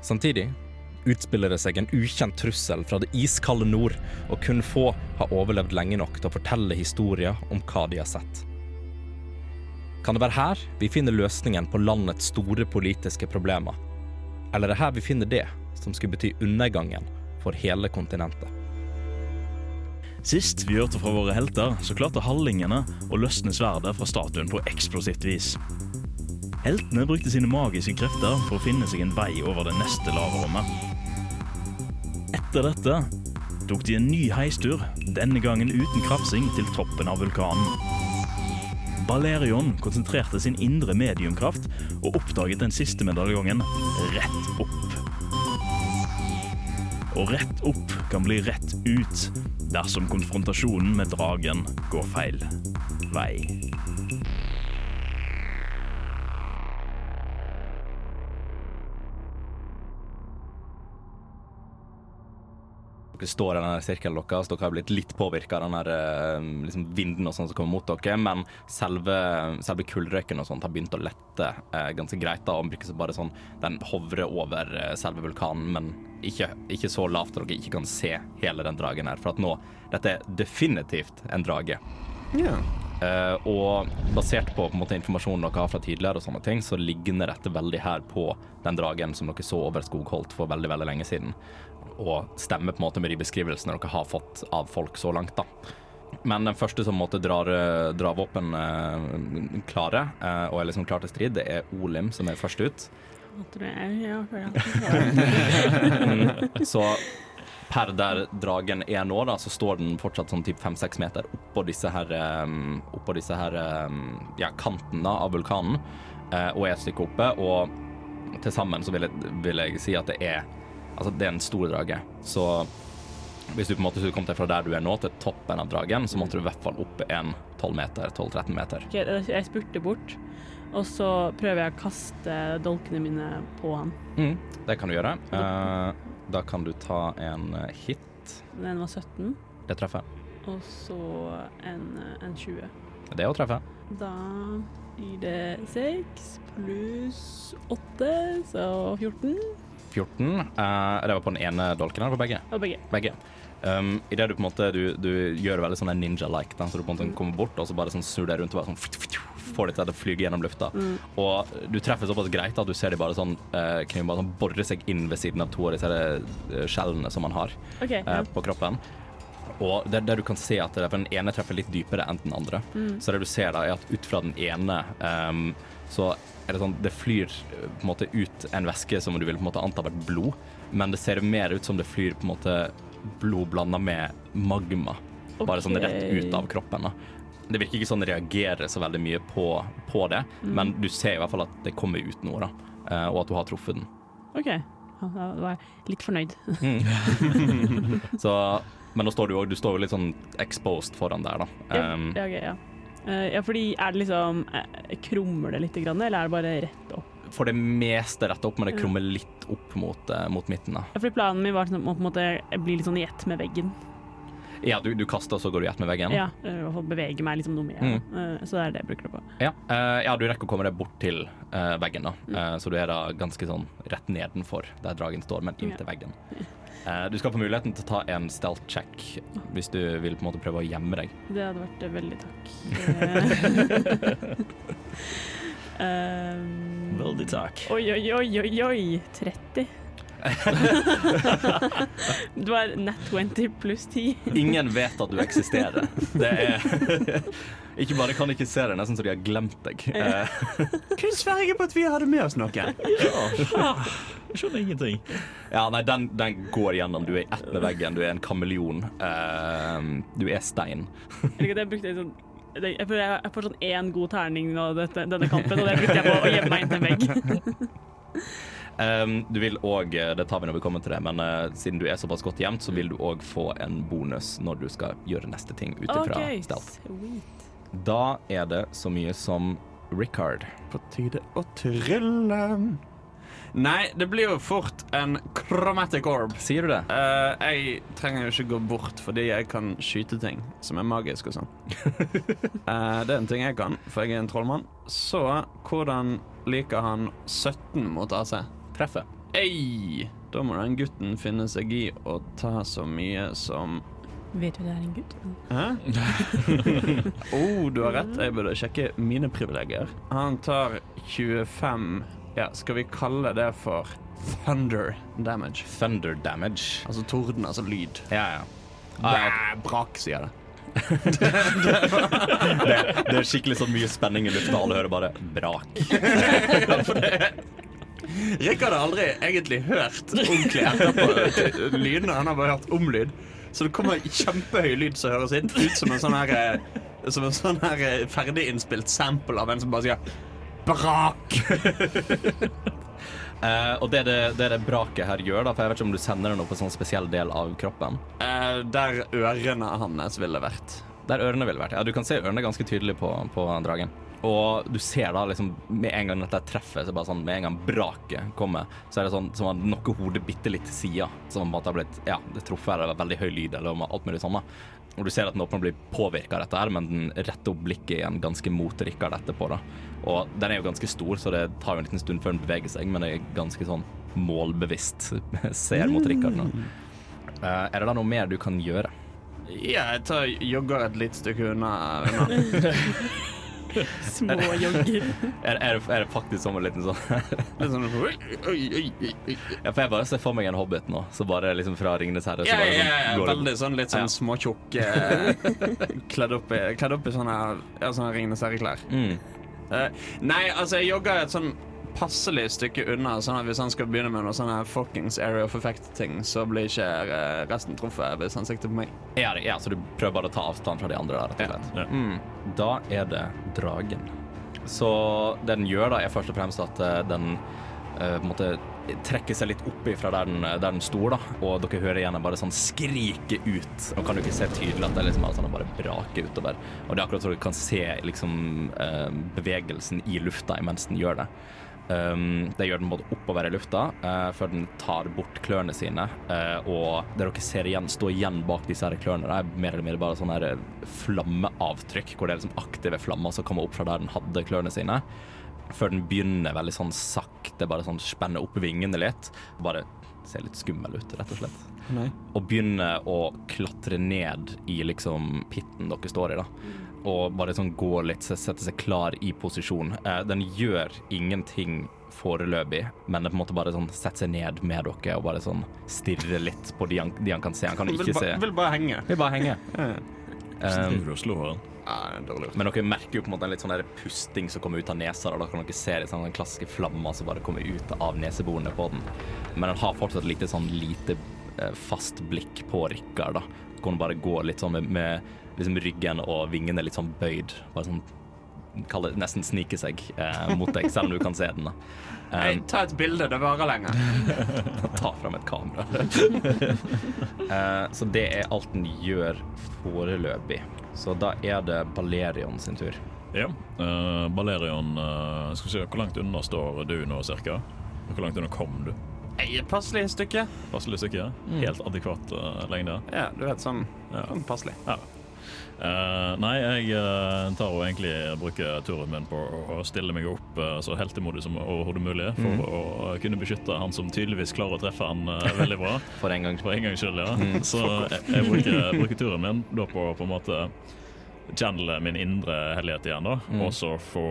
Samtidig utspiller det seg en ukjent trussel fra det iskalde nord, og kun få har overlevd lenge nok til å fortelle historier om hva de har sett. Kan det være her vi finner løsningen på landets store politiske problemer? Eller er det her vi finner det som skulle bety undergangen for hele kontinentet? Sist vi hørte fra våre helter, så klarte hallingene å løsne sverdet fra statuen på eksplosivt vis. Heltene brukte sine magiske krefter for å finne seg en vei over det neste lavrommet. Etter dette tok de en ny heistur, denne gangen uten krafsing, til toppen av vulkanen. Balerion konsentrerte sin indre mediumkraft og oppdaget den siste medaljongen rett opp. Og rett opp kan bli rett ut dersom konfrontasjonen med dragen går feil vei. Dere står i denne sirkelen deres, dere har blitt litt påvirka av den eh, liksom vinden og sånn som kommer mot dere, men selve, selve kullrøyken og sånt har begynt å lette eh, ganske greit. da, og bruker bare sånn, Den hovrer over eh, selve vulkanen, men ikke, ikke så lavt at dere ikke kan se hele den dragen her. For at nå, dette er definitivt en drage. Ja. Uh, og basert på, på en måte, informasjonen dere har fra tidligere, og sånne ting, så ligner dette veldig her på den dragen som dere så over Skogholt for veldig veldig lenge siden. Og stemmer på en måte med de beskrivelsene dere har fått av folk så langt. da. Men den første som måtte drar, eh, drar våpen eh, klare, eh, og er liksom klar til strid, det er Olim som er først ut. Mm. Så per der dragen er nå, da, så står den fortsatt sånn typ fem-seks meter oppå disse her, um, oppå disse her um, ja, kanten da, av vulkanen, eh, og er et stykke oppe. Og til sammen så vil jeg, vil jeg si at det er Altså, det er en stor drage. Så hvis du på en måte skulle kommet deg fra der du er nå, til toppen av dragen, så måtte du i hvert fall opp en 12 meter, 12-13 meter. Ok, Jeg spurte bort, og så prøver jeg å kaste dolkene mine på han. Mm, det kan du gjøre. Eh, da kan du ta en eh, hit. Den var 17, Det treffer. og så en, en 20. Det er å treffe. Da blir det 6 pluss 8, så 14. 14. Uh, det var på den ene dolken eller på begge? På begge. Begge. Um, Idet du på en måte du, du gjør veldig sånn ninja-like, så du på en måte kommer bort og så bare sånn snur deg rundt og bare sånn får det til å flyge gjennom lufta. Og du treffer såpass greit at du ser de bare sånn uh, kan bare sånn bore seg inn ved siden av to av disse eh, skjellene som man har okay, eh, Ja. på kroppen. Og det, det du kan se at det, den ene treffer litt dypere enn den andre. Så det du ser da, er at ut fra den ene um, så det sånn Det flyr eh, på en måte ut en væske som du vil på en måte anta har vært blod, men det ser mer ut som det flyr på en måte blod blanda med magma. Bare sånn rett ut av kroppen. da. Det virker ikke sånn det reagerer så veldig mye på, på det, men du ser i hvert fall at det kommer ut noe, da. eh, og at du har truffet den. OK. Da var jeg litt fornøyd. Så, men nå står du, jo- du står jo litt sånn exposed foran der, da. Ja, Um, ja, okay, ja. Eh, ja, fordi er det liksom eh, Krummer det litt, eller er det bare rett opp? For det meste rett opp, men det krummer litt opp mot, eh, mot midten. da. Ja, fordi planen min var sånn, å på en måte bli litt sånn i ett med veggen. Ja, du, du kaster, så går du i ett med veggen. Ja, og beveger bevege meg liksom noe mer. Mm. Eh, Så det er det jeg bruker det på. Ja, eh, ja, du rekker å komme deg bort til eh, veggen, da. Eh, så du er da ganske sånn rett nedenfor der dragen står, men inntil Ja. veggen. Du skal få muligheten til å ta en stealth check hvis du vil på en måte prøve å gjemme deg. Det hadde vært veldig takk. Um, Veldig takk. Oi, oi, oi, oi, oi. 30. det er net 20 pluss 10. Ingen vet at du eksisterer. Det er Ikke bare kan ikke se deg, nesten så de har glemt deg. Eh, Kunne sverge på at vi hadde med oss noen. Jeg skjønner ingenting. ja, nei, den, den går gjennom. Du er i ett med veggen. Du er en kameleon. Uh, du er stein. Jeg liker at sånn det- jeg får, jeg får sånn én god terning av dette, denne kampen, og det brukte jeg på å gjemme meg inntil en vegg. Um, du vil òg, det tar vi når vi kommer til det, men uh, siden du er såpass godt gjemt, så vil du òg få en bonus når du skal gjøre neste ting ut ifra okay, stealth. sweet. Da er det så mye som Richard. På tide å trylle. Nei, det blir jo fort en chromatic orb. Sier du det? Uh, jeg trenger jo ikke gå bort fordi jeg kan skyte ting som er magisk og sånn. uh, det er en ting jeg kan, for jeg er en trollmann. Så hvordan liker han 17 mot AC? Treffer. Ei! Da må den gutten finne seg i å ta så mye som Vet du det er en gutt? Hæ? oh, du har rett. Jeg burde sjekke mine privilegier. Han tar 25 Ja, skal vi kalle det for thunder damage? Thunder damage. Altså torden, altså lyd. Ja, ja. Ah, ja. Brak, sier det. Det, det er skikkelig sånn mye spenning i lufta. Alle hører bare brak. Rikard har aldri egentlig hørt ordentlig etterpå lydene. Han har bare hørt om lyd. Så det kommer kjempehøy lyd som høres inn ut som en sånn her eh, Som en sånn her eh, ferdiginnspilt sample av en som bare sier brak. Uh, og det det, det det braket her gjør, da, for jeg vet ikke om du sender det noe på en sånn spesiell del av kroppen. Uh, der ørene hans ville vært. Der ørene ville vært. Ja, du kan se ørene ganske tydelig på, på dragen. Og du ser da liksom med en gang dette treffer, så bare sånn med en gang braket kommer, så er det sånn som at noe hodet bitte litt til sida. Som på det har blitt Ja, det truffet eller veldig høy lyd eller alt mulig sånn. Og du ser at den åpner blir påvirka av dette her, men den retter opp blikket igjen ganske mot Rikard etterpå. da. Og den er jo ganske stor, så det tar jo en liten stund før den beveger seg, men det er ganske sånn målbevisst ser mot Rikard nå. Uh, er det da noe mer du kan gjøre? Ja, jeg tar jogger et lite stykke unna. unna. Små jogger. Er, er, det, er det faktisk som en liten sånn Litt sånn. Ja, for jeg bare ser for meg en hobbit nå, så bare liksom fra Ringenes herre så bare sånn, ja, veldig sånn litt sånn Ja. småtjukk eh, Kledd opp i, kledd opp i sånne, ja, sånne Ringenes herre-klær. Mm. Eh, nei, altså, jeg jogger et sånn passelig stykke unna, sånn at hvis han skal begynne med noe sånne fuckings area of effect-ting, så blir ikke eh, resten truffet hvis han sikter på meg. Ja, det- ja, så du prøver bare å ta avstand fra de andre der, rett og slett. Ja. Mm. Da er det dragen. Så det den gjør, da, er først og fremst at eh, den uh, på en måte trekker seg litt opp fra der den, der den sto, da. Og dere hører igjen bare sånn skrike ut. Og kan du ikke se tydelig at det er liksom bare sånn bare braker utover. Og det er akkurat så du kan se liksom eh, bevegelsen i lufta imens den gjør det. Um, det gjør den både oppover i lufta uh, før den tar bort klørne sine. Uh, og det dere ser igjen, stå igjen bak disse her klørne, det er mer eller mindre bare sånne her flammeavtrykk, hvor det er liksom aktive flammer som kommer opp fra der den hadde klørne sine. Før den begynner veldig sånn sakte, bare sånn spenner opp vingene litt. Bare ser litt skummel ut, rett og slett. Nei. Og begynner å klatre ned i liksom pitten dere står i, da. Og bare sånn gå litt, sette seg klar i posisjon. Eh, den gjør ingenting foreløpig, men det på en måte bare sånn setter seg ned med dere og bare sånn stirrer litt på de han, de han kan se. Han kan Vil, ikke ba, se. vil bare henge. Vil bare henge. Driver du og slår han? Men dere merker jo på en måte en litt sånn der pusting som kommer ut av nesa. Da, kan dere se litt sånn den klassiske flamma som bare kommer ut av neseborene på den. Men den har fortsatt litt sånn lite eh, fast blikk på Rikard. da. Kan bare gå litt sånn med, med liksom ryggen og vingene litt sånn bøyd. Bare sånn det nesten snike seg eh, mot deg, selv om du kan se den. Um, ta et bilde, det varer lenger. ta fram et kamera. uh, så det er alt den gjør foreløpig. Så da er det Balerion sin tur. Ja. Uh, Balerion uh, Skal vi se, Hvor langt unna står du nå, cirka? Hvor langt unna kom du? Et passelig stykke. Passelig stykke? Helt adekvat uh, lengde? Ja, du vet, sånn, Ja. sånn passelig. Eh, nei, jeg uh, tar og egentlig bruker turen min på å stille meg opp uh, så heltemodig som overhodet mulig, for å kunne beskytte han som tydeligvis klarer å treffe han eh, veldig bra. For en gang. Gangs skyld, ja. Så jeg, jeg bruker, bruker turen min da på på en måte channele min indre hellighet igjen, da, og så få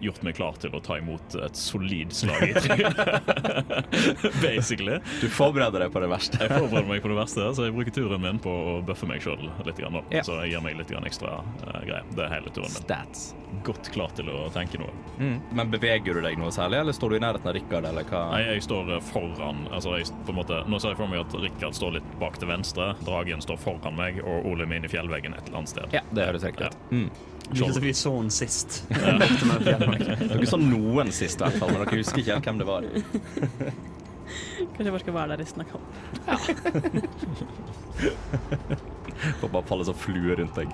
gjort meg klar til å ta imot et solid slag i trynet. Basically. Du forbereder deg på det verste. Jeg forbereder meg på det verste, så jeg bruker turen min på å bøffe meg sjøl litt. Grann. Ja. Så jeg gir meg litt grann ekstra uh, greier. Det er hele turen min. Stats. Godt klar til å tenke noe. Mm. Men beveger du deg noe særlig, eller står du i nærheten av Rikard, eller hva? Nei, jeg står eh, foran altså jeg, på en måte, Nå ser jeg for meg at Rikard står litt bak til venstre, Dragen står foran meg, og Ole min i fjellveggen et eller annet sted. Ja, det høres riktig ut. Mm. Vi, vi så den sist. Borte med fjellet. Dere så noen sist, i hvert fall, men dere husker ikke hvem det var. Kanskje jeg bare skal være der resten av kampen. Får bare falle som flue rundt deg.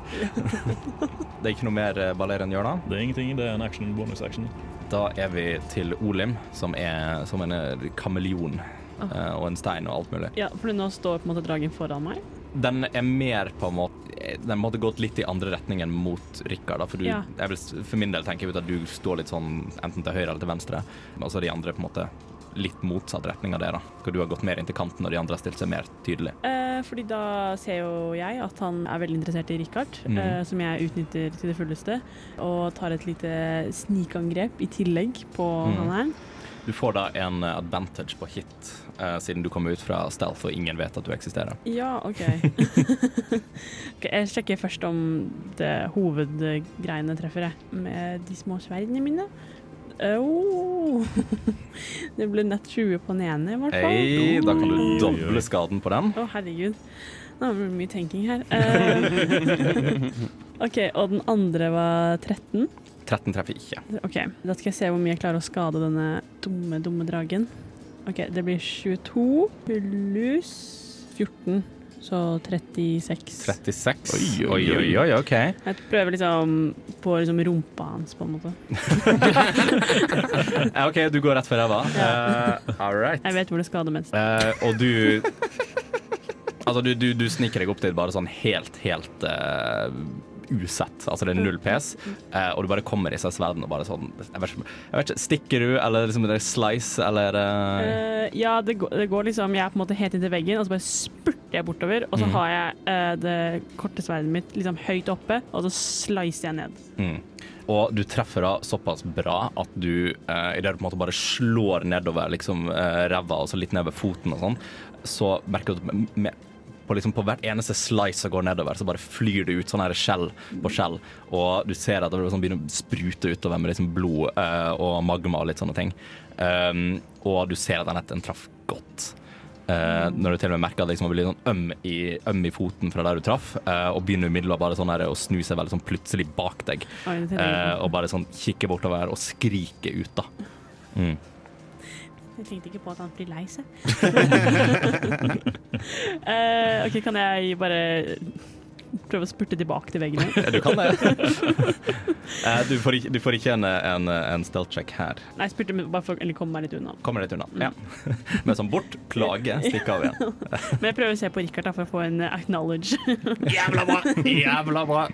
Det er ikke noe mer baller enn gjør da? Det er ingenting, det er en action, bonus action. Da er vi til Olim, som er som en eh, kameleon. Ah. Og en stein og alt mulig. Ja, for nå står på en måte dragen foran meg. Den er mer på en måte Den måtte gått litt i andre retningen mot Rikard. For, du, Ja. vil, for min del tenker jeg at du står litt sånn enten til høyre eller til venstre. Og så de andre på en måte litt motsatt retning av det. da. Hvor du har gått mer inn til kanten, og de andre har stilt seg mer tydelig. Eh, fordi da ser jo jeg at han er veldig interessert i Richard, mm. eh, som jeg utnytter til det fulleste. Og tar et lite snikangrep i tillegg på mm. han her. Du får da en eh, advantage på hit, uh, siden du kommer ut fra stealth og ingen vet at du eksisterer. Ja, OK. okay Jeg sjekker først om det hovedgreiene treffer, jeg. Med de små sverdene mine. Oh. Det ble nett 20 på den ene, i hvert fall. Hey, da kan du doble skaden på den. Å, herregud. Nå blir det mye tenking her. Uh, OK, og den andre var 13. 13 treffer ikke. OK, da skal jeg se hvor mye jeg klarer å skade denne dumme, dumme dragen. OK, det blir 22 pluss 14, så 36. 36. Oi, Oi, oi, oi, OK. Jeg prøver liksom på liksom rumpa hans, på en måte. OK, du går rett for ræva. Uh, all right. Jeg vet hvor det skader mest. Uh, og du Altså, du, du, du sniker deg opp dit bare sånn helt, helt eh, usett. Altså, det er null PS, eh, og du bare kommer i seg sverden og bare sånn Jeg vet ikke, jeg vet ikke Stikker du, eller liksom det er slice, eller uh, ja, det går, det går liksom Jeg er på en måte helt inntil veggen, og så bare spurter jeg bortover. Og så mm. har jeg uh, det korte sverdet mitt liksom høyt oppe, og så slicer jeg ned. mm. Og du treffer da såpass bra at du uh, idet du på en måte bare slår nedover liksom eh, ræva og så litt nedover foten og sånn, så merker du at med på, liksom på hvert eneste slice som går nedover, så bare flyr det ut sånn her skjell på skjell. Og du ser at det sånn, begynner å sprute utover med liksom blod uh, og magma og litt sånne ting. Um, og du ser at den, traff godt. Uh, når du til og med merker at liksom, man blir sånn øm i, øm i foten fra der du traff, uh, og begynner umiddelbart sånn å snu seg veldig sånn plutselig bak deg. Oi, eh, og bare sånn kikke bortover og skrike ut, da. Mm. Jeg tenkte ikke på at han blir lei seg. uh, OK, kan jeg bare prøve å spurte tilbake til veggen? ja, Du kan det. uh, du, får ikke, du får ikke en, en, en stealth check her. Nei, jeg spurte bare for å komme meg litt unna. Kommer litt unna. Ja. Men sånn bort, plage, stikk av igjen. Men jeg prøver å se på Richard da, for å få en acknowledge. Jævla bra! Jævla bra!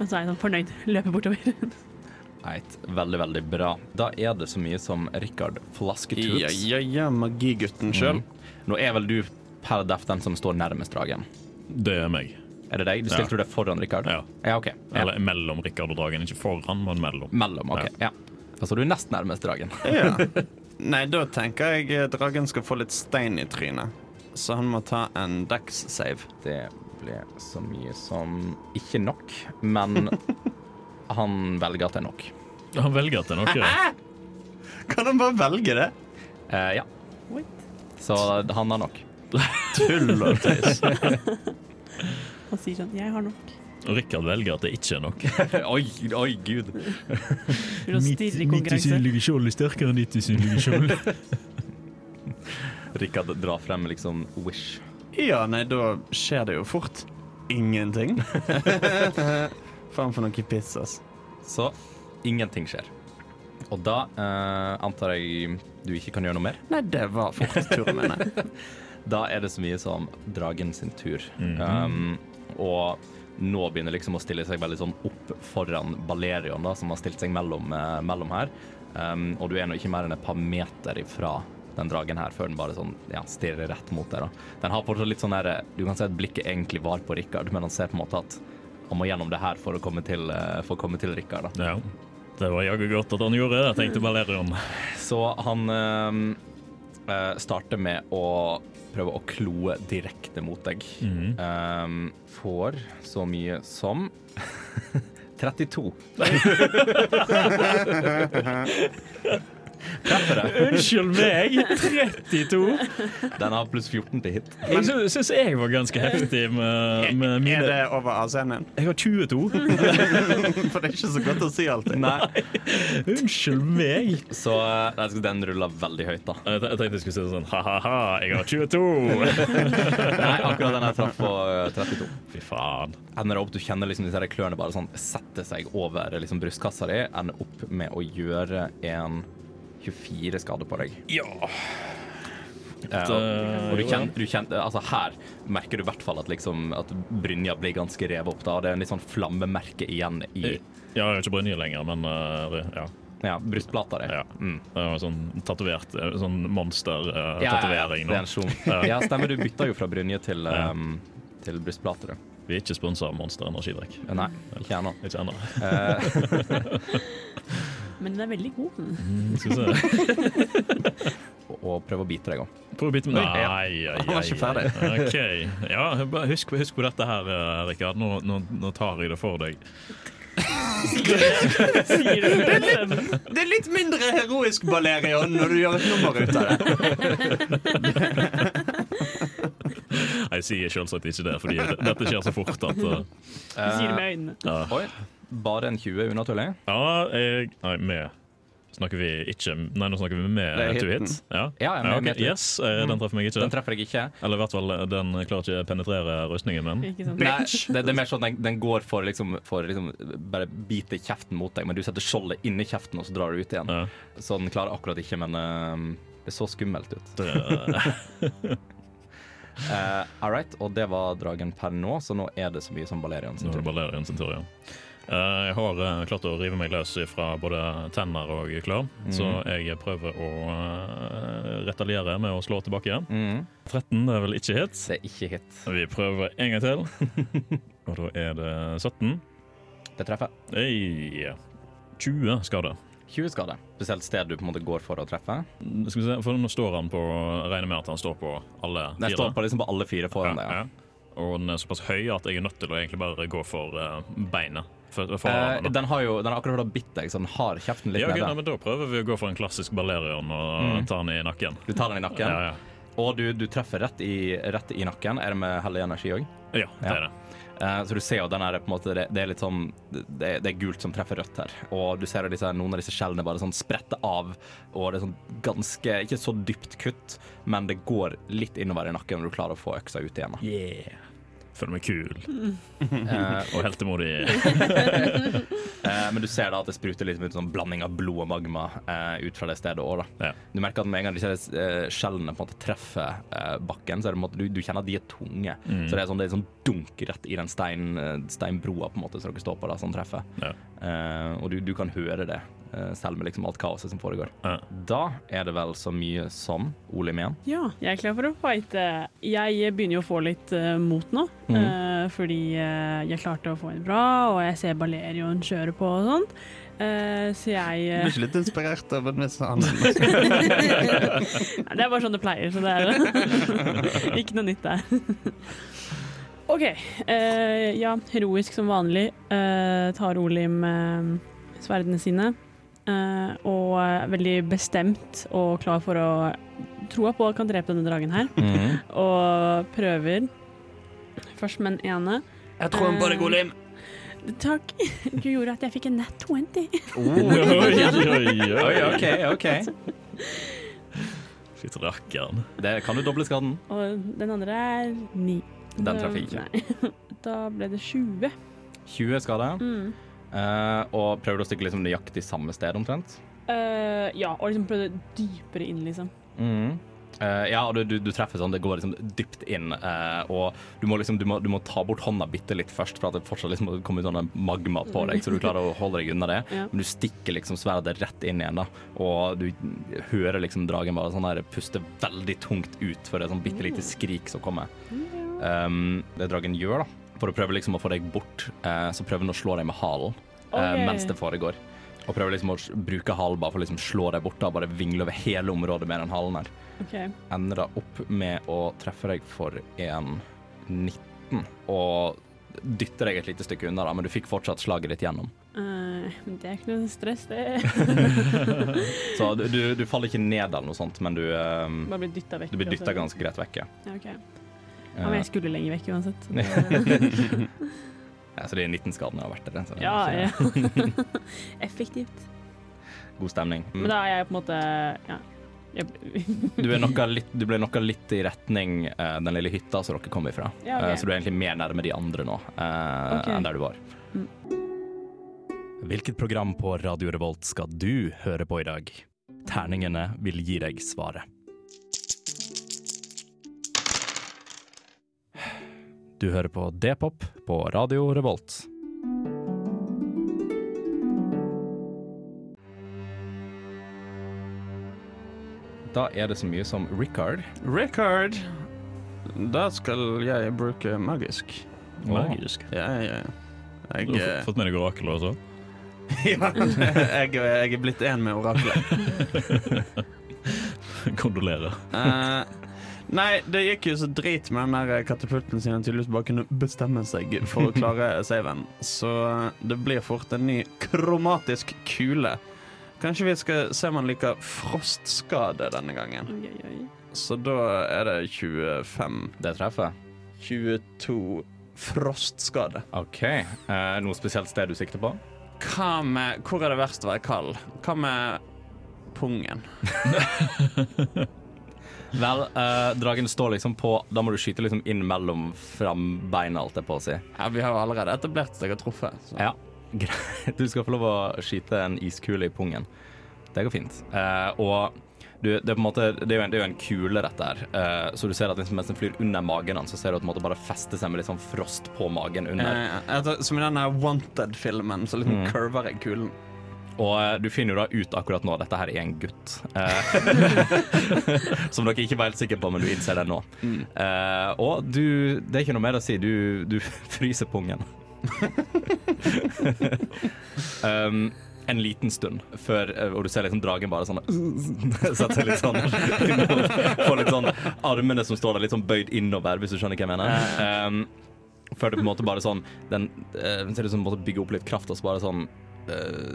Og så er jeg sånn fornøyd. Løper bortover. Right, veldig, veldig bra. Da er det så mye som Rikard Flasketoots. Ja, ja, ja, magigutten sjøl. Mm. Nå er vel du per def den som står nærmest dragen. Det er meg. Er det deg? Du stilte ja. det foran Rikard? Ja. ja OK. Ja. Eller mellom Rikard og dragen. Ikke foran, men mellom. Mellom, OK. Ja. Står du nest nærmest dragen. Ja. Nei, da tenker jeg eh, dragen skal få litt stein i trynet. Så han må ta en dex save. Det ble så mye som ikke nok, men han velger at det er nok. Han velger at det er nok, ja. Kan han bare velge det? Eh, ja. Så han har nok. Tull og tøys. Han sier sånn 'Jeg har nok'. Og Rikard velger at det ikke er nok. oi, oi, gud. Mitt usynlige skjold er sterkere enn ditt usynlige skjold. Rikard drar frem liksom Wish. Ja, nei, da skjer det jo fort ingenting. Faen for noe piss, ass. Så ingenting skjer. Og da eh, antar jeg du ikke kan gjøre noe mer. Nei, det var faktisk turen min. nei. Da er det så mye som dragen sin tur. Mhm. um, og nå begynner liksom å stille seg veldig sånn opp foran Balerion, da, som har stilt seg mellom, eh, mellom her. Um, og du er nå ikke mer enn et par meter ifra den dragen her, før den bare sånn, ja, stirrer rett mot deg. da. Den har fortsatt litt sånn der, Du kan se at blikket egentlig var på Rikard, men han ser på en måte at han må gjennom det her for å komme til, eh, for å komme til Rikard. da. Ja. Det var jaggu godt at han gjorde det, tenkte Balerion. Så han øh, starter med å prøve å kloe direkte mot deg. Mhm. Øhm, får så mye som 32. Treffer det. Unnskyld meg! 32! Den har pluss 14 til hit. Jeg sy- syns jeg var ganske heftig med, med Er det over AC-en? Jeg har 22. For det er ikke så godt å si alltid. Nei. Unnskyld meg! Så eh, den ruller veldig høyt, da. Jeg jeg tenkte jeg skulle si sånn ha-ha-ha, jeg har 22! Nei, akkurat den jeg traff på eh, 32. Fy faen. Ender opp, Du kjenner liksom disse klørne bare sånn sette seg over liksom brystkassa di. Ender opp med å gjøre en 24 skader på deg. Ja. Ja, og du kjenner, du kjenner, altså Her merker du i hvert fall at, liksom, at brynja blir ganske revet opp. da Det er en litt sånn flammemerke igjen i Ja, Jeg er ikke brynje lenger, men uh, ja. ja, brystplata di. Ja. Mm. Sånn tatovert eh, Sånn Ja, ja, ja, monster-tatovering er nå. Ja. Ja, stemmer. Du bytta jo fra brynje til, Ja. um, til brystplate. Vi er ikke sponsa av Monster energidrikk. Eh, Nei, ikke ennå. Ikke ennå. Men den er veldig god. Mm, Skal vi se. og, prøve prøv å bite deg òg. Prøv å bite meg? Nei, ja. Ai, ai, Han var ikke ferdig. okay. OK. Ja, husk, husk på dette her, eh, Rikard. Nå, nå, nå tar jeg det for deg. Det er, litt. Det er litt mindre heroisk, Balerion, når du gjør et nummer ut av det. Jeg sier selvsagt ikke det, fordi dette skjer så fort at uh, Sier det med øynene. ja. Bare en 20 unaturlig? ja, jeg Nei, med Snakker vi ikke Nei, nå snakker vi med to hit. Ja, Ja, med- ja, okay. med. Yes, eh, den treffer meg ikke. Den treffer jeg ikke. Eller i hvert fall, den klarer ikke å penetrere rustningen min. Nei, det, det er mer sånn at den, den går for liksom, for liksom bare bite kjeften mot deg, men du setter skjoldet inni kjeften, og så drar du ut igjen. Ja, Så den klarer akkurat ikke, men uh, det så skummelt ut. Uh, All right, og det var dragen per nå, så nå er det så mye som Balerian sin Nå er det tur. Balerian sin tur, ja. Eh, jeg har eh, klart å rive meg løs fra både tenner og klør, så jeg prøver å uh, retaliere med å slå tilbake. Mm. 13 det er vel ikke hit. Det er ikke hit. Vi prøver en gang til. og da er det 17. Det treffer. Hey. 20 skade. 20 skade. Spesielt sted du på en måte går for å treffe. Skal vi se, for nå står han på Jeg regner med at han står på alle fire? Jeg står på, liksom på alle fire foran deg. Ja. Ja, ja. Og den er såpass høy at jeg er nødt til å egentlig bare gå for eh, beinet. For, for Eh, den har jo den har akkurat bitt deg, så den har kjeften litt ja, okay, nede. men Da prøver vi å gå for en klassisk Balerion og Mm. ta den i nakken. Du tar den i nakken, Ja, ja. og du, du treffer rett i, rett i nakken. Er det med hellig energi òg? ja, det Ja. er det. Eh, så du ser jo den her, på en måte, det, det er litt sånn det, det er gult som treffer rødt her. Og du ser disse, noen av disse skjellene bare sånn sprette av. Og det er sånn ganske Ikke så dypt kutt, men det går litt innover i nakken når du klarer å få øksa ut igjen. da. Yeah. Føler meg kul Eh, og heltemodig. eh, men du ser da at det spruter litt ut sånn blanding av blod og magma eh, ut fra det stedet òg. Ja. Du merker at med en gang disse skjellene på en måte treffer eh, bakken, så er det på en måte, du, du kjenner at de er tunge. Mm. Så det er sånn, det er sånn dunk rett i den stein, steinbroa på en måte som dere står på, da, som treffer. Ja. Eh, og du, du kan høre det, selv med liksom alt kaoset som foregår. Ja. Da er det vel så mye som Olim igjen. Ja, jeg er klar for å fighte. Jeg begynner jo å få litt uh, mot nå, mm. uh, fordi uh, jeg klarte å få en bra, og jeg ser Balerion kjøre på og sånt. Eh, så jeg Du eh, er ikke litt inspirert av en viss han? Nei, Det er bare sånn det pleier, så det er ikke noe nytt der. OK. eh, ja, heroisk som vanlig eh, tar Olim eh, sverdene sine. Eh, og veldig bestemt og klar for å troa på at kan drepe denne dragen her. Og prøver først med den ene. Jeg tror på deg, lim Takk. Du gjorde at jeg fikk en nat 20. Oi, oi, oi. Oi, OK, OK. Fytti rakkeren. Det kan du doble skaden. Og den andre er ni. Den traff jeg ikke. Da ble det 20. 20 skader. Mm. Eh, og prøver du å stikke liksom nøyaktig samme sted omtrent? Uh, ja, og liksom prøvde dypere inn, liksom. Mm. Uh, ja, og du, du, du treffer sånn, det går liksom dypt inn, og du må liksom du må, du må ta bort hånda bitte litt først, for at det fortsatt liksom kommer ut sånn magma på deg, så du klarer å holde deg unna det. Ja. Men du stikker liksom sverdet rett inn igjen, da, og du hører liksom dragen bare sånn der puste veldig tungt ut for det sånn bitte lite skrik som kommer. Um, det dragen gjør, da, for å prøve liksom å få deg bort, eh, så prøver den å slå deg med halen eh, mens det foregår. Og prøver liksom å bruke halen bare for å liksom slå deg bort, da, bare vingle over hele området med den halen her Okay. ender da opp med å treffe deg for en 19 og dytter deg et lite stykke unna, da, men du fikk fortsatt slaget ditt gjennom. Uh, det er ikke noe stress, det. Så du, du, du faller ikke ned eller noe sånt, men du, Bare bli dytta vekk. du blir dytta altså. ganske greit vekk. Ja. Ja, ok. Ja, men jeg skulle lenger vekk uansett. så det- Ja, så de 19 skadene har vært der. Så Ja, ja. Effektivt. God stemning. Mm. Men da er jeg på en måte Ja. Du, er nok litt, du ble noe litt i retning uh, den lille hytta som dere kom ifra. Ja, okay. uh, så du er egentlig mer nærme de andre nå uh, okay. enn der du var. Mm. Hvilket program på Radio Revolt skal du høre på i dag? Terningene vil gi deg svaret. Du hører på D-pop på Radio Revolt. Da er det så mye som Richard. Richard. Da skal jeg bruke magisk. Magisk. Ja, ja, ja. Jeg, Du har eh, fått med deg orakelet også? ja, jeg, jeg er blitt én med oraklet. Kondolerer. Nei, det gikk jo så drit med den der katapulten sin at tydeligvis bare kunne bestemme seg for å klare saven. Så det blir fort en ny kromatisk kule. Kanskje vi skal se om han liker frostskade denne gangen. oi, oi, oi. Så da er det 25 Det treffer. 22 frostskade. OK. Eh, noe spesielt sted du sikter på? Hva med Hvor er det verst å være kald? Hva med pungen? Vel, uh, dragen står liksom på Da må du skyte liksom inn mellom frambeina, alt jeg på å si. Ja, vi har jo allerede etablert at jeg har truffet. Så. Ja, greit. Du skal få lov å skyte en iskule i pungen. Det går fint. Uh, og du, det, er på en måte, det, er jo en, det er jo en kule, dette her. Uh, så du ser at liksom, mens den flyr under magen hans, så ser du at den bare fester seg med litt sånn frost på magen under. Etter, som i denne Wanted-filmen, så liksom Mm. curver jeg kulen. Og eh, du finner jo da ut akkurat nå dette her er en gutt. Eh, som dere ikke var helt sikre på, men du innser det nå. Mm. Eh, og du Det er ikke noe mer å si. Du, du fryser pungen. um, en liten stund før Og du ser liksom dragen bare sånn Setter seg litt sånn Får litt sånn armene som står der litt sånn bøyd innover, hvis du skjønner hva jeg mener. Um, før det på en måte bare sånn Den uh, ser ut som måte bygger opp litt kraft, og så bare sånn eh,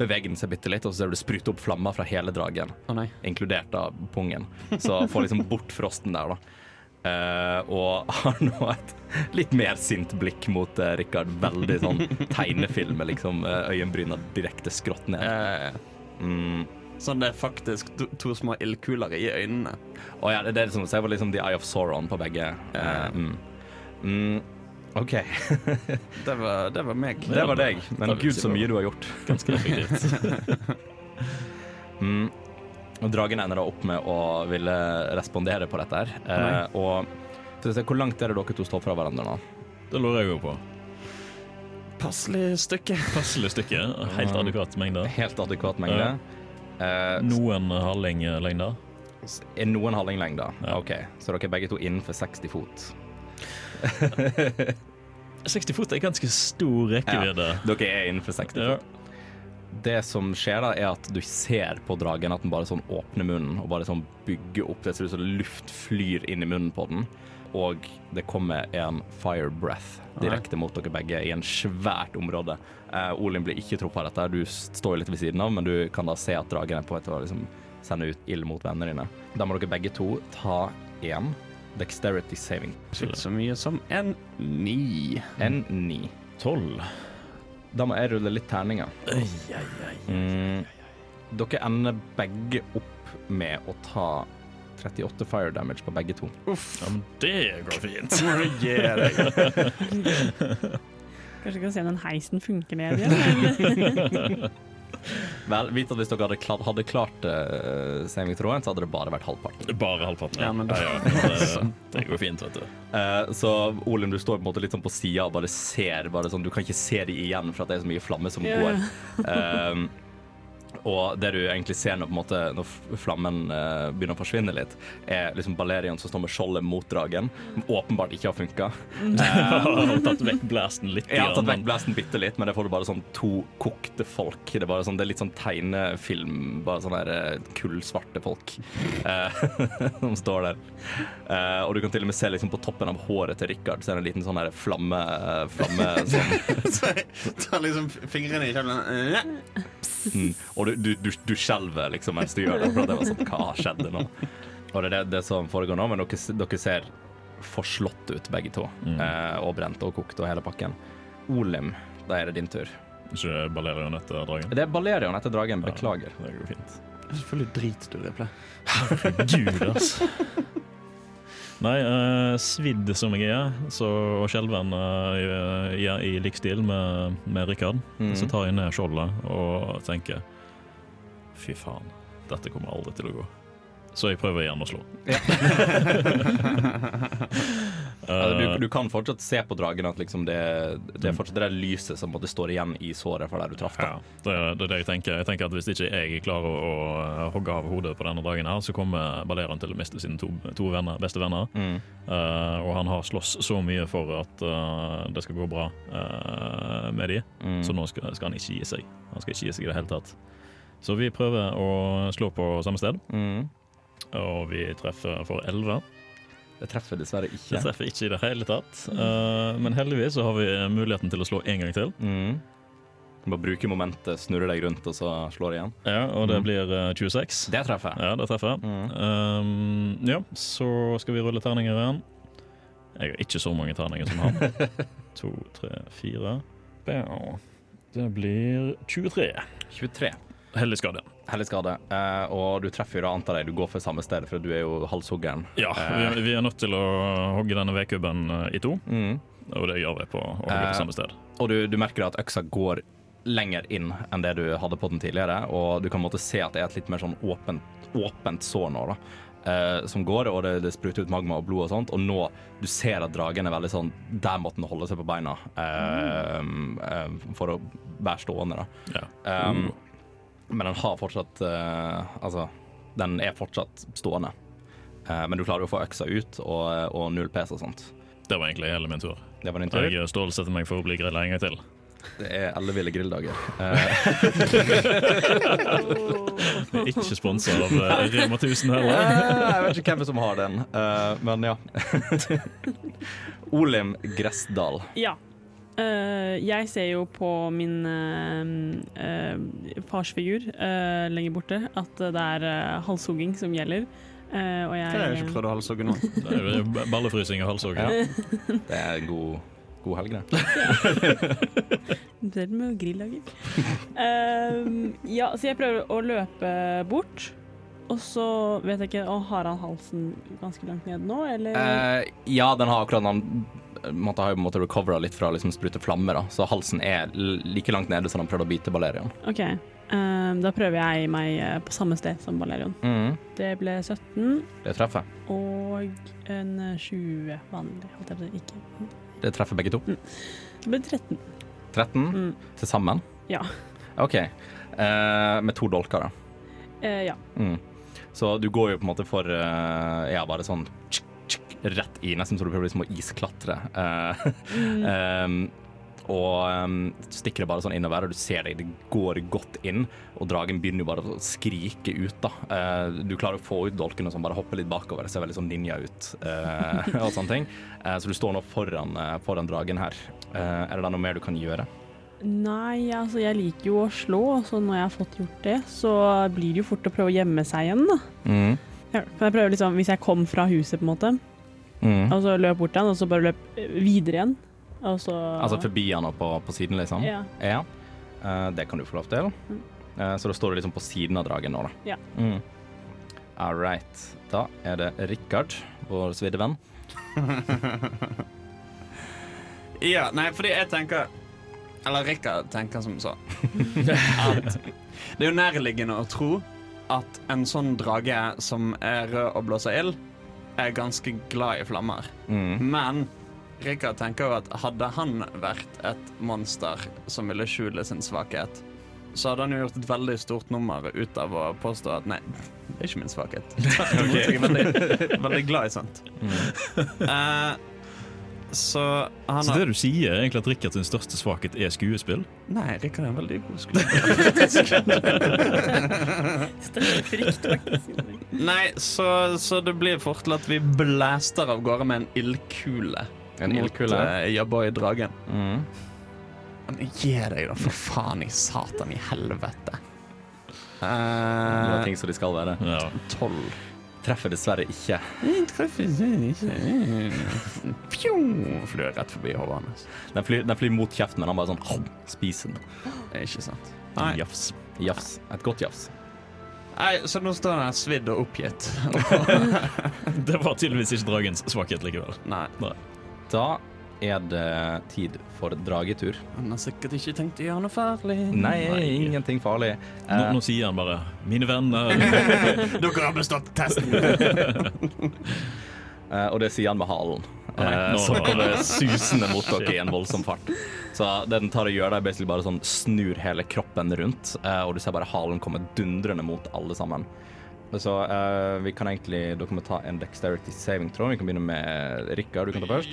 beveger den seg bitte litt, og så ser du det sprute opp flammer fra hele dragen, Oh, inkludert av pungen. Så får liksom bort frosten der, da. Uh, og har nå et litt mer sint blikk mot uh, Rikard. Veldig sånn tegnefilm med liksom uh, øyenbryna direkte skrått ned. Eh, Mm. sånn det er faktisk to, to små ildkuler i øynene. Og ja, det er liksom, som ser på liksom The Eye of Sauron på begge. Eh, mm. Mm. OK, Det var, det var meg. det var deg. Men gud, så mye du har gjort. Ganske effektivt. Mm. Og dragen ender da opp med å ville respondere på dette her. Eh, og se, hvor langt er det dere to står fra hverandre nå? Det lurer jeg jo på. Passelig stykke. Passelig stykke. Helt adekvat mengde. Helt adekvat mengde. Eh, Noen halvinglengder. s- er noen halvinglengder? Ja. OK, så dere er begge to innenfor 60 fot. 60 fot er ganske stor rekkevidde. Dere er innenfor 60 Ja. fot. Det som skjer da, er at du ser på dragen at den bare sånn åpner munnen og bare sånn bygger opp. Det ser ut som luft flyr inn i munnen på den. Og det kommer en fire breath direkte mot dere begge i en svært område. Uh, Olin blir ikke truffet av dette. Du står litt ved siden av, men du kan da se at dragen er på vei til å liksom sende ut ild mot vennene dine. Da må dere begge to ta én dexterity saving. Så mye som en ni. En ni. Tolv. Da må jeg rulle litt terninger. Mm. Dere ender begge opp med å ta 38 fire damage på begge to. Uff. Ja, men det går fint. Kanskje vi kan se om den heisen funker ned igjen? Vel, vit at hvis dere hadde klart, hadde klart uh, saving-throwen, så hadde det bare vært halvparten. Bare halvparten. Ja, men da- ja, ja, det, det går fint, vet du. Uh, så Olin, du står på en måte litt sånn på sida og bare ser bare sånn, Du kan ikke se dem igjen for at det er så mye flamme som yeah. går. Um, Og det du egentlig ser når, på en måte, når flammen uh, begynner å forsvinne litt, er liksom Balerion som står med skjoldet mot dragen, som åpenbart ikke har funka. Har tatt vekk blasten litt. Har tatt vekk blasten bitte litt, men det får du bare sånn to kokte folk. Det er, bare sånn, det er litt sånn tegnefilm, bare sånne der, eh, kullsvarte folk uh, som står der. Uh, og du kan til og med se liksom på toppen av håret til Richard, så er det en liten sånn der flamme, flamme sånn, Så jeg tar liksom fingrene i kjevlen. mm, Og du, du, du, du skjelver liksom mens du gjør det, for det var sånn Hva skjedde nå? Og det er det, det som foregår nå, men dere, dere ser forslått ut begge to. Eh, og brent og kokt og hele pakken. Olim, da er det din tur. Ikke Balerion etter dragen. Det er Balerion etter dragen. Beklager. Det går fint. Det er Selvfølgelig driter du i det. Gud, altså. Nei, uh, svidd som jeg er, så, og skjelven uh, i, i lik stil med, med Rikard, mm. så tar jeg ned skjoldet og tenker Fy faen, dette kommer aldri til å gå. Så jeg prøver igjen å slå. Ja. uh, du, du kan fortsatt se på dragen at liksom det, det er fortsatt det lyset som står igjen i såret fra der du traff. Ja, det, det er det jeg tenker. Jeg tenker at Hvis ikke jeg klarer å, å eh, hogge av hodet på denne dragen, her, så kommer Balerion til å miste sine to, to venner, beste venner. Mm. Uh, og han har slåss så mye for at uh, det skal gå bra eh, med de, Mm. så nå skal, skal han ikke gi seg. Han skal ikke gi seg i det hele tatt. Så vi prøver å slå på samme sted, Mm. og vi treffer for 11. Det treffer dessverre ikke. Det treffer ikke i det hele tatt. Uh, men heldigvis så har vi muligheten til å slå en gang til. Mm. Bare bruke momentet, snurre deg rundt, og så slår igjen. Ja, Og det Mm. blir eh, 26. Det treffer. Ja, det treffer. Mm. Um, ja, så skal vi rulle terninger igjen. Jeg har ikke så mange terninger som han. to, tre, fire. Det blir 23. 23. Heldig skade. Hellig skade. Eh, og du treffer jo da, antar jeg, du går for samme sted, for du er jo halshoggeren. Ja, vi, vi er nødt til å hogge denne vedkubben eh, i to, Mm. og det gjør vi på å hogge Eh, på samme sted. Og du, du merker at øksa går lenger inn enn det du hadde på den tidligere, og du kan måtte se at det er et litt mer sånn åpent, åpent sår nå, da. eh, som går, og det, det spruter ut magma og blod og sånt, og nå du ser at dragen er veldig sånn Der måtte den holde seg på beina mm. eh, for å være stående, da. Ja. Um, Men den har fortsatt eh, Altså, den er fortsatt stående. Eh, men du klarer jo å få øksa ut, og, og null PS og sånt. Det var egentlig hele min tur. Det var din tur. Jeg stålsetter meg for å bli grilla en gang til. Det er elleville grilldager. Eh, Ikke sponsa av eh, Rema 1000 heller. jeg vet ikke hvem som har den, eh, men ja. Olim Gressdal. Ja. Eh, jeg ser jo på min uh, uh, farsfigur eh, lenger borte at det er uh, halshugging som gjelder. Eh, og jeg Hva er det ikke prøvd å halshogge nå? Er Ballefrysing og halshogging. Ja. Det er en god, god helg, det. Det er med grillager. um, ja, så jeg prøver å løpe bort. Og så vet jeg ikke å, Har han halsen ganske langt ned nå, eller? Eh, ja, den har akkurat den måtte ha jo på en måte recovera litt fra å liksom sprute flammer, da. så halsen er like langt nede som han prøvde å bite Balerion. OK. Um, da prøver jeg meg eh, på samme sted som Balerion. Mm, Det ble 17 det treffer. og en eh, 20 vanlig, holdt jeg på å si. Ikke. Det treffer begge to. Det ble 13. 13 Mm. til sammen. Ja. OK. Uh, med to dolker, da. Uh, ja. Mm. Så du går jo på en måte for uh, Ja, bare sånn tsk, rett i, nesten så du prøver liksom å isklatre. Uh, Mm. um, og um, stikker det bare sånn innover, og du ser det, det går godt inn. Og dragen begynner jo bare å skrike ut, da. Uh, du klarer å få ut dolken og sånn, bare hoppe litt bakover. Det ser veldig sånn ninja ut eh, og sånne ting. Så du står nå foran, foran dragen her. Er det da noe mer du kan gjøre? Nei, altså jeg liker jo å slå, så når jeg har fått gjort det, så blir det jo fort å prøve å gjemme seg igjen, da. Mm. Ja, kan jeg prøve liksom, Hvis jeg kom fra huset, på en måte, Mm. og så løp bort til han, og så bare løp videre igjen, og så Altså forbi han og på, på siden, liksom? Ja. Ja, Uh, det kan du få lov til. Mm. Uh, så da står du liksom på siden av dragen nå, da. Ja. Mm. All right. Da er det Rikard, vår svidde venn. Ja, nei, fordi jeg tenker Eller Rikard tenker som så. At det er jo nærliggende å tro at en sånn drage som er rød og blåser ild, er ganske glad i flammer. Mm. Men Rikard tenker jo at hadde han vært et monster som ville skjule sin svakhet, så hadde han jo gjort et veldig stort nummer ut av å påstå at nei, det er ikke min svakhet. Tvert imot, Jeg er veldig, veldig glad i sånt. Eh, så han Så det du sier, er egentlig at Rikard sin største svakhet er skuespill? Nei, Rikard er en veldig god skuespiller. Største frykt, faktisk. Nei, så, så det blir fort til at vi blaster av gårde med en ildkule. En ildkule. eh, Jaboy-dragen. Mm. Gi deg, da, for faen i satan i helvete. Det var Eh, ting som de skal være. Ja. Treffer dessverre ikke. Pjo! Flyr rett forbi hodet hans. Den flyr, den flyr mot kjeften, men han bare sånn spiser den. Det er ikke sant. Nei. Jafs. Jafs. Et godt jafs. Nei, så nå står han svidd og oppgitt. Det var tydeligvis ikke dragens svakhet likevel. Nei, Da er det tid for dragetur. han har sikkert ikke tenkt å gjøre noe farlig. Nei, ingenting farlig. Nå, Eh, nå sier han bare 'mine venner'. Dere har bestått testen. uh, og det sier han med halen. Uh, Eh, som kommer susende mot dere i en voldsom fart. Så det den tar og gjør, deg er basically bare sånn snur hele kroppen rundt, eh, og du ser bare halen komme dundrende mot alle sammen. Så uh, vi kan egentlig Dere må ta en dexterity saving tråd. Vi kan begynne med Rikard. Du kan ta først.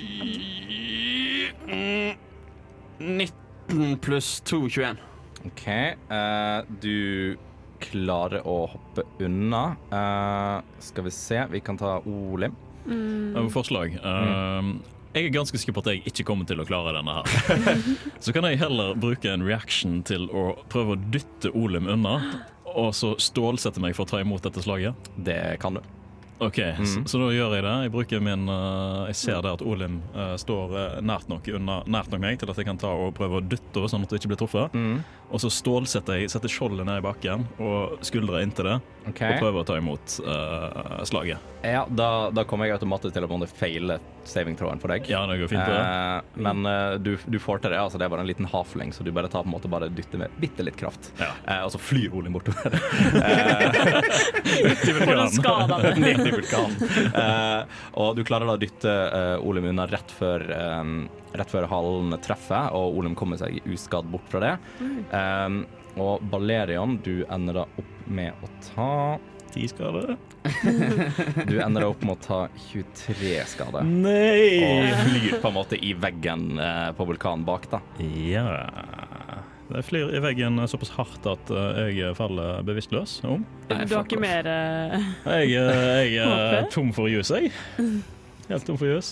19 pluss 2, 21. OK. Uh, du klarer å hoppe unna. Uh, skal vi se. Vi kan ta Olim. Jeg har et forslag. Mm. jeg er ganske sikker på at jeg ikke kommer til å klare denne her. Så kan jeg heller bruke en reaction til å prøve å dytte Olim unna, og så stålsette meg for å ta imot dette slaget. Det kan du. OK, så, så da gjør jeg det. Jeg bruker min uh, Jeg ser der at Olim uh, står uh, nært, nok unna, nært nok meg til at jeg kan ta og prøve å dytte sånn at du ikke blir truffet. Mm. Og så stålsetter jeg setter skjoldet ned i bakken og skuldra inntil det, Okay. og prøver å ta imot uh, slaget. Ja, da, da kommer jeg automatisk til å måtte feile saving-tråden for deg. Ja, det går fint. det. Eh, men uh, du, du får til det. altså Det er bare en liten hafling, så du bare tar på en måte bare dytter med bitte litt kraft. Ja. Eh, og så flyr Olin bortover. For å skade det. Ned i vulkanen. Eh, og du klarer da å dytte Olim unna rett før, eh, rett før halen treffer, og Olum kommer seg uskadd bort fra det. Eh, og Balerion, du ender da opp med å ta Ti skader. Du ender da opp med å ta 23 skader. Nei! Og flyr på en måte i veggen uh, på vulkanen bak, da. Ja Det flyr i veggen såpass hardt at uh, jeg faller bevisstløs om. Nei, Du har ikke mer uh... Jeg, jeg er tom for juice, jeg. Helt tom for jus.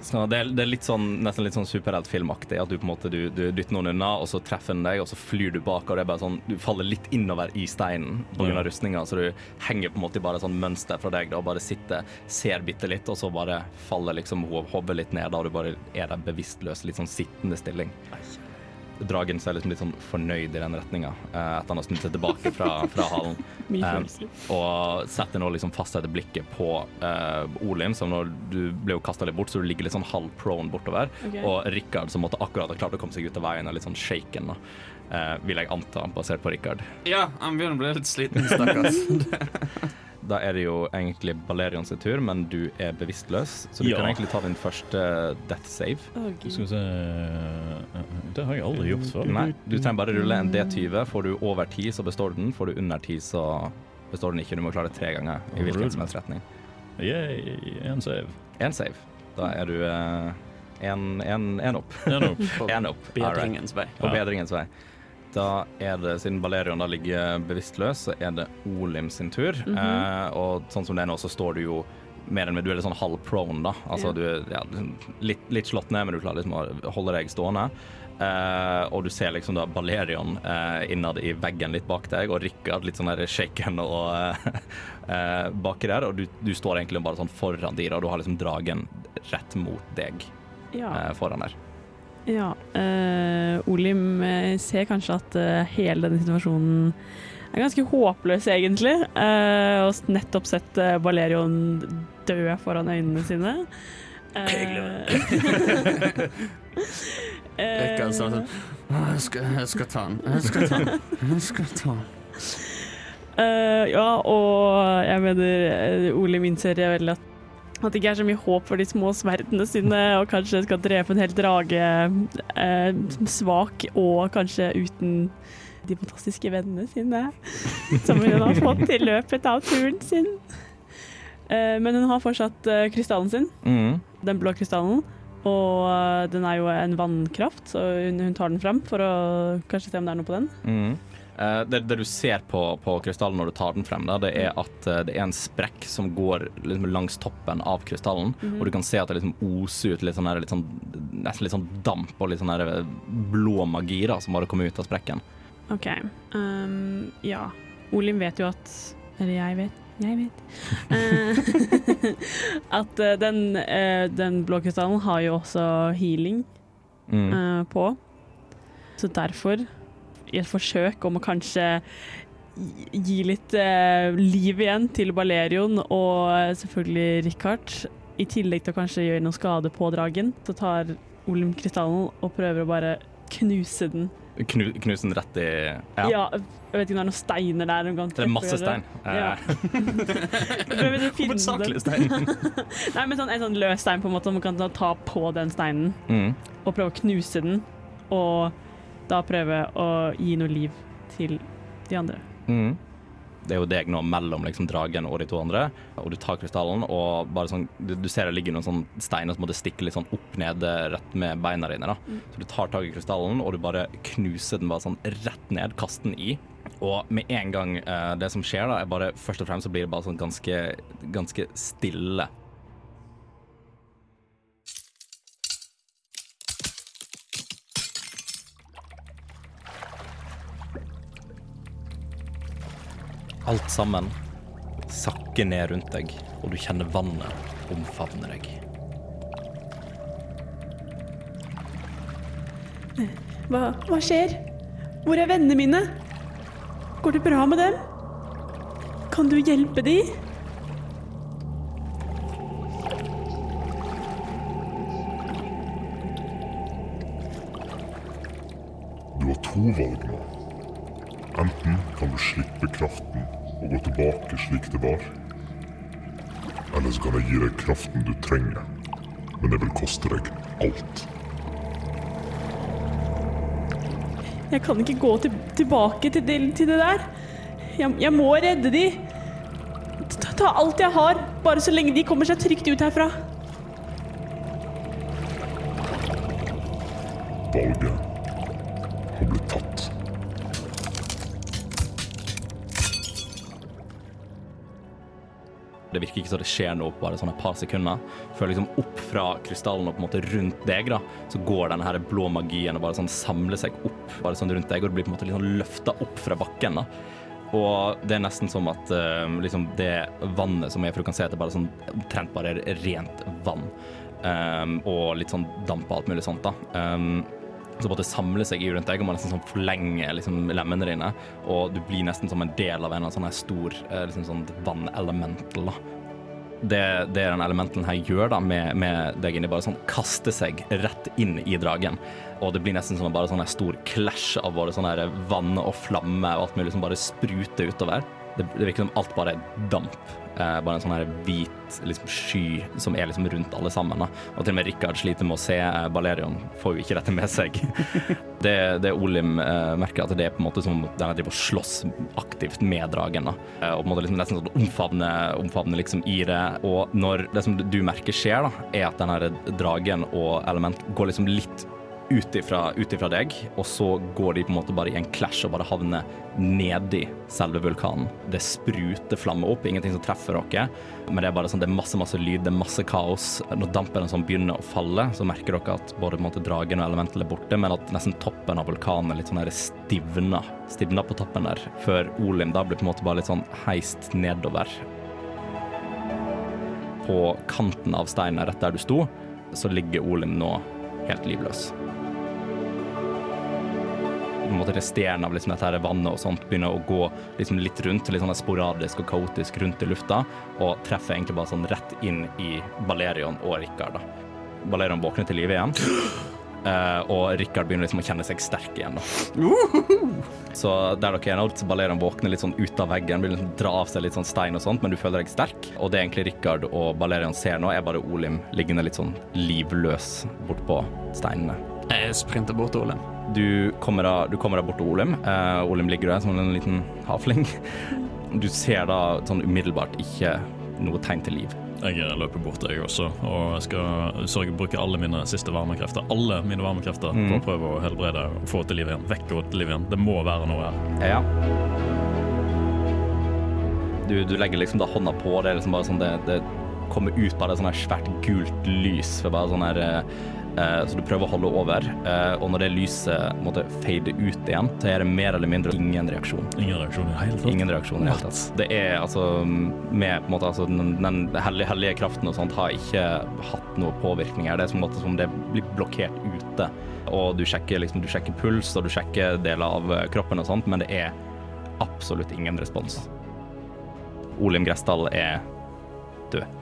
Så det, er, det er litt sånn, nesten litt sånn superheltfilmaktig. At du på en måte du, du dytter noen unna, og så treffer den deg, og så flyr du bak. Og det er bare sånn, Du faller litt innover i steinen pga. Ja. rustninga, så du henger på en måte i bare sånn mønster fra deg. Da, og bare sitter, ser bitte litt, og så bare faller liksom ho- hodet litt ned. Da, og du bare er der bevisstløs, litt sånn sittende stilling. Dragen ser liksom litt sånn fornøyd i den retninga, uh, etter han har snudd seg tilbake fra, fra halen. mye Um, og setter nå liksom fastsetter blikket på uh, Olim, som når du ble jo kasta litt bort, så du ligger litt sånn halv prone bortover. Okay. Og Rikard, som måtte akkurat ha klart å komme seg ut av veien, er litt sånn shaken, da. Eh, vil jeg anta, basert på Rikard. Ja, han begynner å bli litt sliten, stakkars. Da er det jo egentlig Balerion sin tur, men du er bevisstløs, så du Ja. kan egentlig ta din første death save. Okay. Skal vi se eh, Det har jeg aldri gjort før. Nei, du trenger bare rulle en D20. Får du over 10, så består den. Får du under 10, så består den ikke. Du må klare tre ganger i hvilken som helst retning. Yay, en save. Én save. Da er du én opp. En opp. En opp. All right. Bedringens vei. På bedringens vei. Da er det, siden Valerion da ligger bevisstløs, så er det Olim sin tur. eh, og sånn som det er nå, så står du jo mer enn med, du er litt sånn halv prone, da. Altså Ja. du er ja, litt, litt slått ned, men du klarer liksom å holde deg stående. Eh, og du ser liksom da Balerion eh, innad i veggen litt bak deg, og Rikard litt sånn der shaken og eh, baki der. Og du, du står egentlig bare sånn foran dyra, og du har liksom dragen rett mot deg Ja. eh, foran der. Ja, eh, Olim eh, ser kanskje at eh, hele denne situasjonen er ganske håpløs, egentlig. Uh, og nettopp sett uh, Balerion dø foran øynene sine. Rikard sa sånn jeg skal, jeg skal ta den. Jeg skal ta den. Jeg skal ta den. Uh, ja, og jeg mener Olim innser veldig at at det ikke er så mye håp for de små sverdene sine, og kanskje skal drepe en hel drage eh, svak og kanskje uten de fantastiske vennene sine, som hun har fått i løpet av turen sin. Eh, Men hun har fortsatt eh, krystallen sin, Mm. den blå krystallen. Og eh, den er jo en vannkraft, så hun, hun tar den fram for å kanskje se om det er noe på den. Mm. Eh, det, det du ser på, på krystallen når du tar den frem, da, det er at eh, det er en sprekk som går liksom langs toppen av krystallen. Og du kan se at det liksom oser ut litt sånn, her, litt sånn nesten litt sånn damp og litt sånn her blå magi da, som bare kommer ut av sprekken. OK. Um, ja. Olim vet jo at Eller jeg vet. Jeg vet. Eh, at eh, den, eh, den blå krystallen har jo også healing Mm. eh, på. Så derfor, i et forsøk om å kanskje gi- litt eh, liv igjen til Balerion og selvfølgelig Richard, i tillegg til å kanskje gjøre noe skade på dragen, så tar Olm krystallen og prøver å bare knuse den. Knu, knuse den rett i Ja. Ja. jeg vet ikke om det er noen steiner der. hun Det er masse stein. Ja. Eh, å Hovedsakelig stein. Nei, men sånn, en sånn løs stein på en måte, så man kan ta på den steinen mm. og prøve å knuse den, og da prøve å gi noe liv til de andre. Mm. Det er jo deg nå mellom liksom, dragen og de to andre, og du tar krystallen og bare sånn Du, du ser det ligger noen sånn steiner som måtte stikke litt sånn opp ned rett med beina dine. da. Så du tar tak i krystallen, og du bare knuser den bare sånn rett ned, kaster den i. Og med en gang eh, det som skjer, da, er bare først og fremst så blir det bare sånn ganske, ganske stille. Alt sammen sakker ned rundt deg, og du kjenner vannet omfavne deg. Hva, hva skjer? Hvor er vennene mine? Går det bra med dem? Kan du hjelpe de? Du har to valg nå. Enten kan du slippe kraften og gå tilbake slik det var. Eller så kan jeg gi deg kraften du trenger, men det vil koste deg alt. Jeg kan ikke gå til, tilbake til det, til det der. Jeg, jeg må redde de. Ta, ta alt jeg har, bare så lenge de kommer seg trygt ut herfra. Som det skjer noe på bare sånn et par sekunder. Før liksom opp fra krystallen og på en måte rundt deg, da, så går denne her blå magien og bare sånn samler seg opp bare sånn rundt deg, og du blir på en måte liksom løfta opp fra bakken. da. Og det er nesten som at uh, liksom det vannet som er, for du kan se at det bare sånn omtrent bare er rent vann. Um, og litt sånn damp og alt mulig sånt, da. Um, så måtte samle seg i rundt deg, og man nesten sånn forlenger liksom, lemmene dine. Og du blir nesten som en del av en sånn her stor eh, liksom sånn vannelemental. da. Det, det den elementen her gjør da med, med deg inni, bare sånn kaster seg rett inn i dragen. Og det blir nesten som bare sånn her stor clash av både sånn vann og flamme og alt mulig som bare spruter utover. Det, det virker som alt bare er damp. Eh, bare en sånn her hvit liksom, sky som er liksom rundt alle sammen. Da. Og til og med Rikard sliter med å se. Eh, Balerion får jo ikke dette med seg. det, det Olim eh, merker, at det er på en måte som den den driver og slåss aktivt med dragen. Da. Eh, og på en måte liksom nesten sånn omfavne, omfavne liksom i det. Og når det som du merker skjer, da, er at den her dragen og element går liksom litt ut ifra, deg, og så går de på en måte bare i en clash og bare havner nedi selve vulkanen. Det spruter flammer opp, ingenting som treffer dere, men det er bare sånn, det er masse masse lyd, det er masse kaos. Når dampen sånn begynner å falle, så merker dere at både på en måte, dragen og elementet er borte, men at nesten toppen av vulkanen litt sånn her stivna. Stivna på toppen der, før Olim da blir på en måte bare litt sånn heist nedover. På kanten av steinen rett der du sto, så ligger Olim nå helt livløs på en måte resterende av liksom dette her vannet og sånt begynner å gå liksom litt rundt, litt sånn sporadisk og kaotisk rundt i lufta, og treffer egentlig bare sånn rett inn i Balerion og Rikard. Valerion våkner til live igjen. Eh, og Rikard begynner liksom å kjenne seg sterk igjen. da. Så der dere er nå, så Balerion våkner litt sånn ut av veggen, begynner liksom dra av seg litt sånn stein og sånt, men du føler deg sterk. Og det egentlig Rikard og Balerian ser nå, er bare Olim liggende litt sånn livløs bortpå steinene. Jeg sprinter bort til Olim. Du kommer da, du kommer da bort til Olim. Uh, Olim ligger der som en liten havfling. Du ser da sånn umiddelbart ikke noe tegn til liv. Jeg løper bort, jeg også, og jeg skal sørge bruke alle mine siste varmekrefter Alle mine varmekrefter på å prøve å helbrede og få til liv igjen. Vekke til liv igjen. Det må være noe her. Ja. Du, du legger liksom da hånda på, det er liksom bare sånn det, det kommer ut bare sånn her svært gult lys. For bare sånn her, eh, eh, så du prøver å holde over, eh, og når det lyset måtte fade ut igjen, så er det mer eller mindre ingen reaksjon. Ingen reaksjon i det hele tatt. Ingen reaksjon i det hele tatt. Det er altså med på en måte altså den, den hellige, hellige kraften og sånt har ikke hatt noe påvirkning her. Det er som, som det blir blokkert ute. Og du sjekker, liksom, du sjekker puls og du sjekker deler av eh, kroppen og sånt, men det er absolutt ingen respons. Olim Gressdal er død.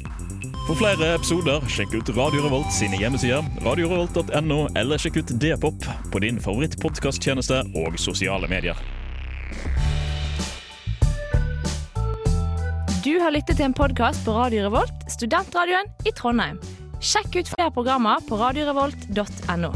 For flere episoder, sjekk ut Radio Revolt sine hjemmesider, radiorevolt.no, eller sjekk ut D-pop på din favorittpodkasttjeneste og sosiale medier. Du har lyttet til en podkast på Radio Revolt, studentradioen i Trondheim. Sjekk ut flere programmer på radiorevolt.no.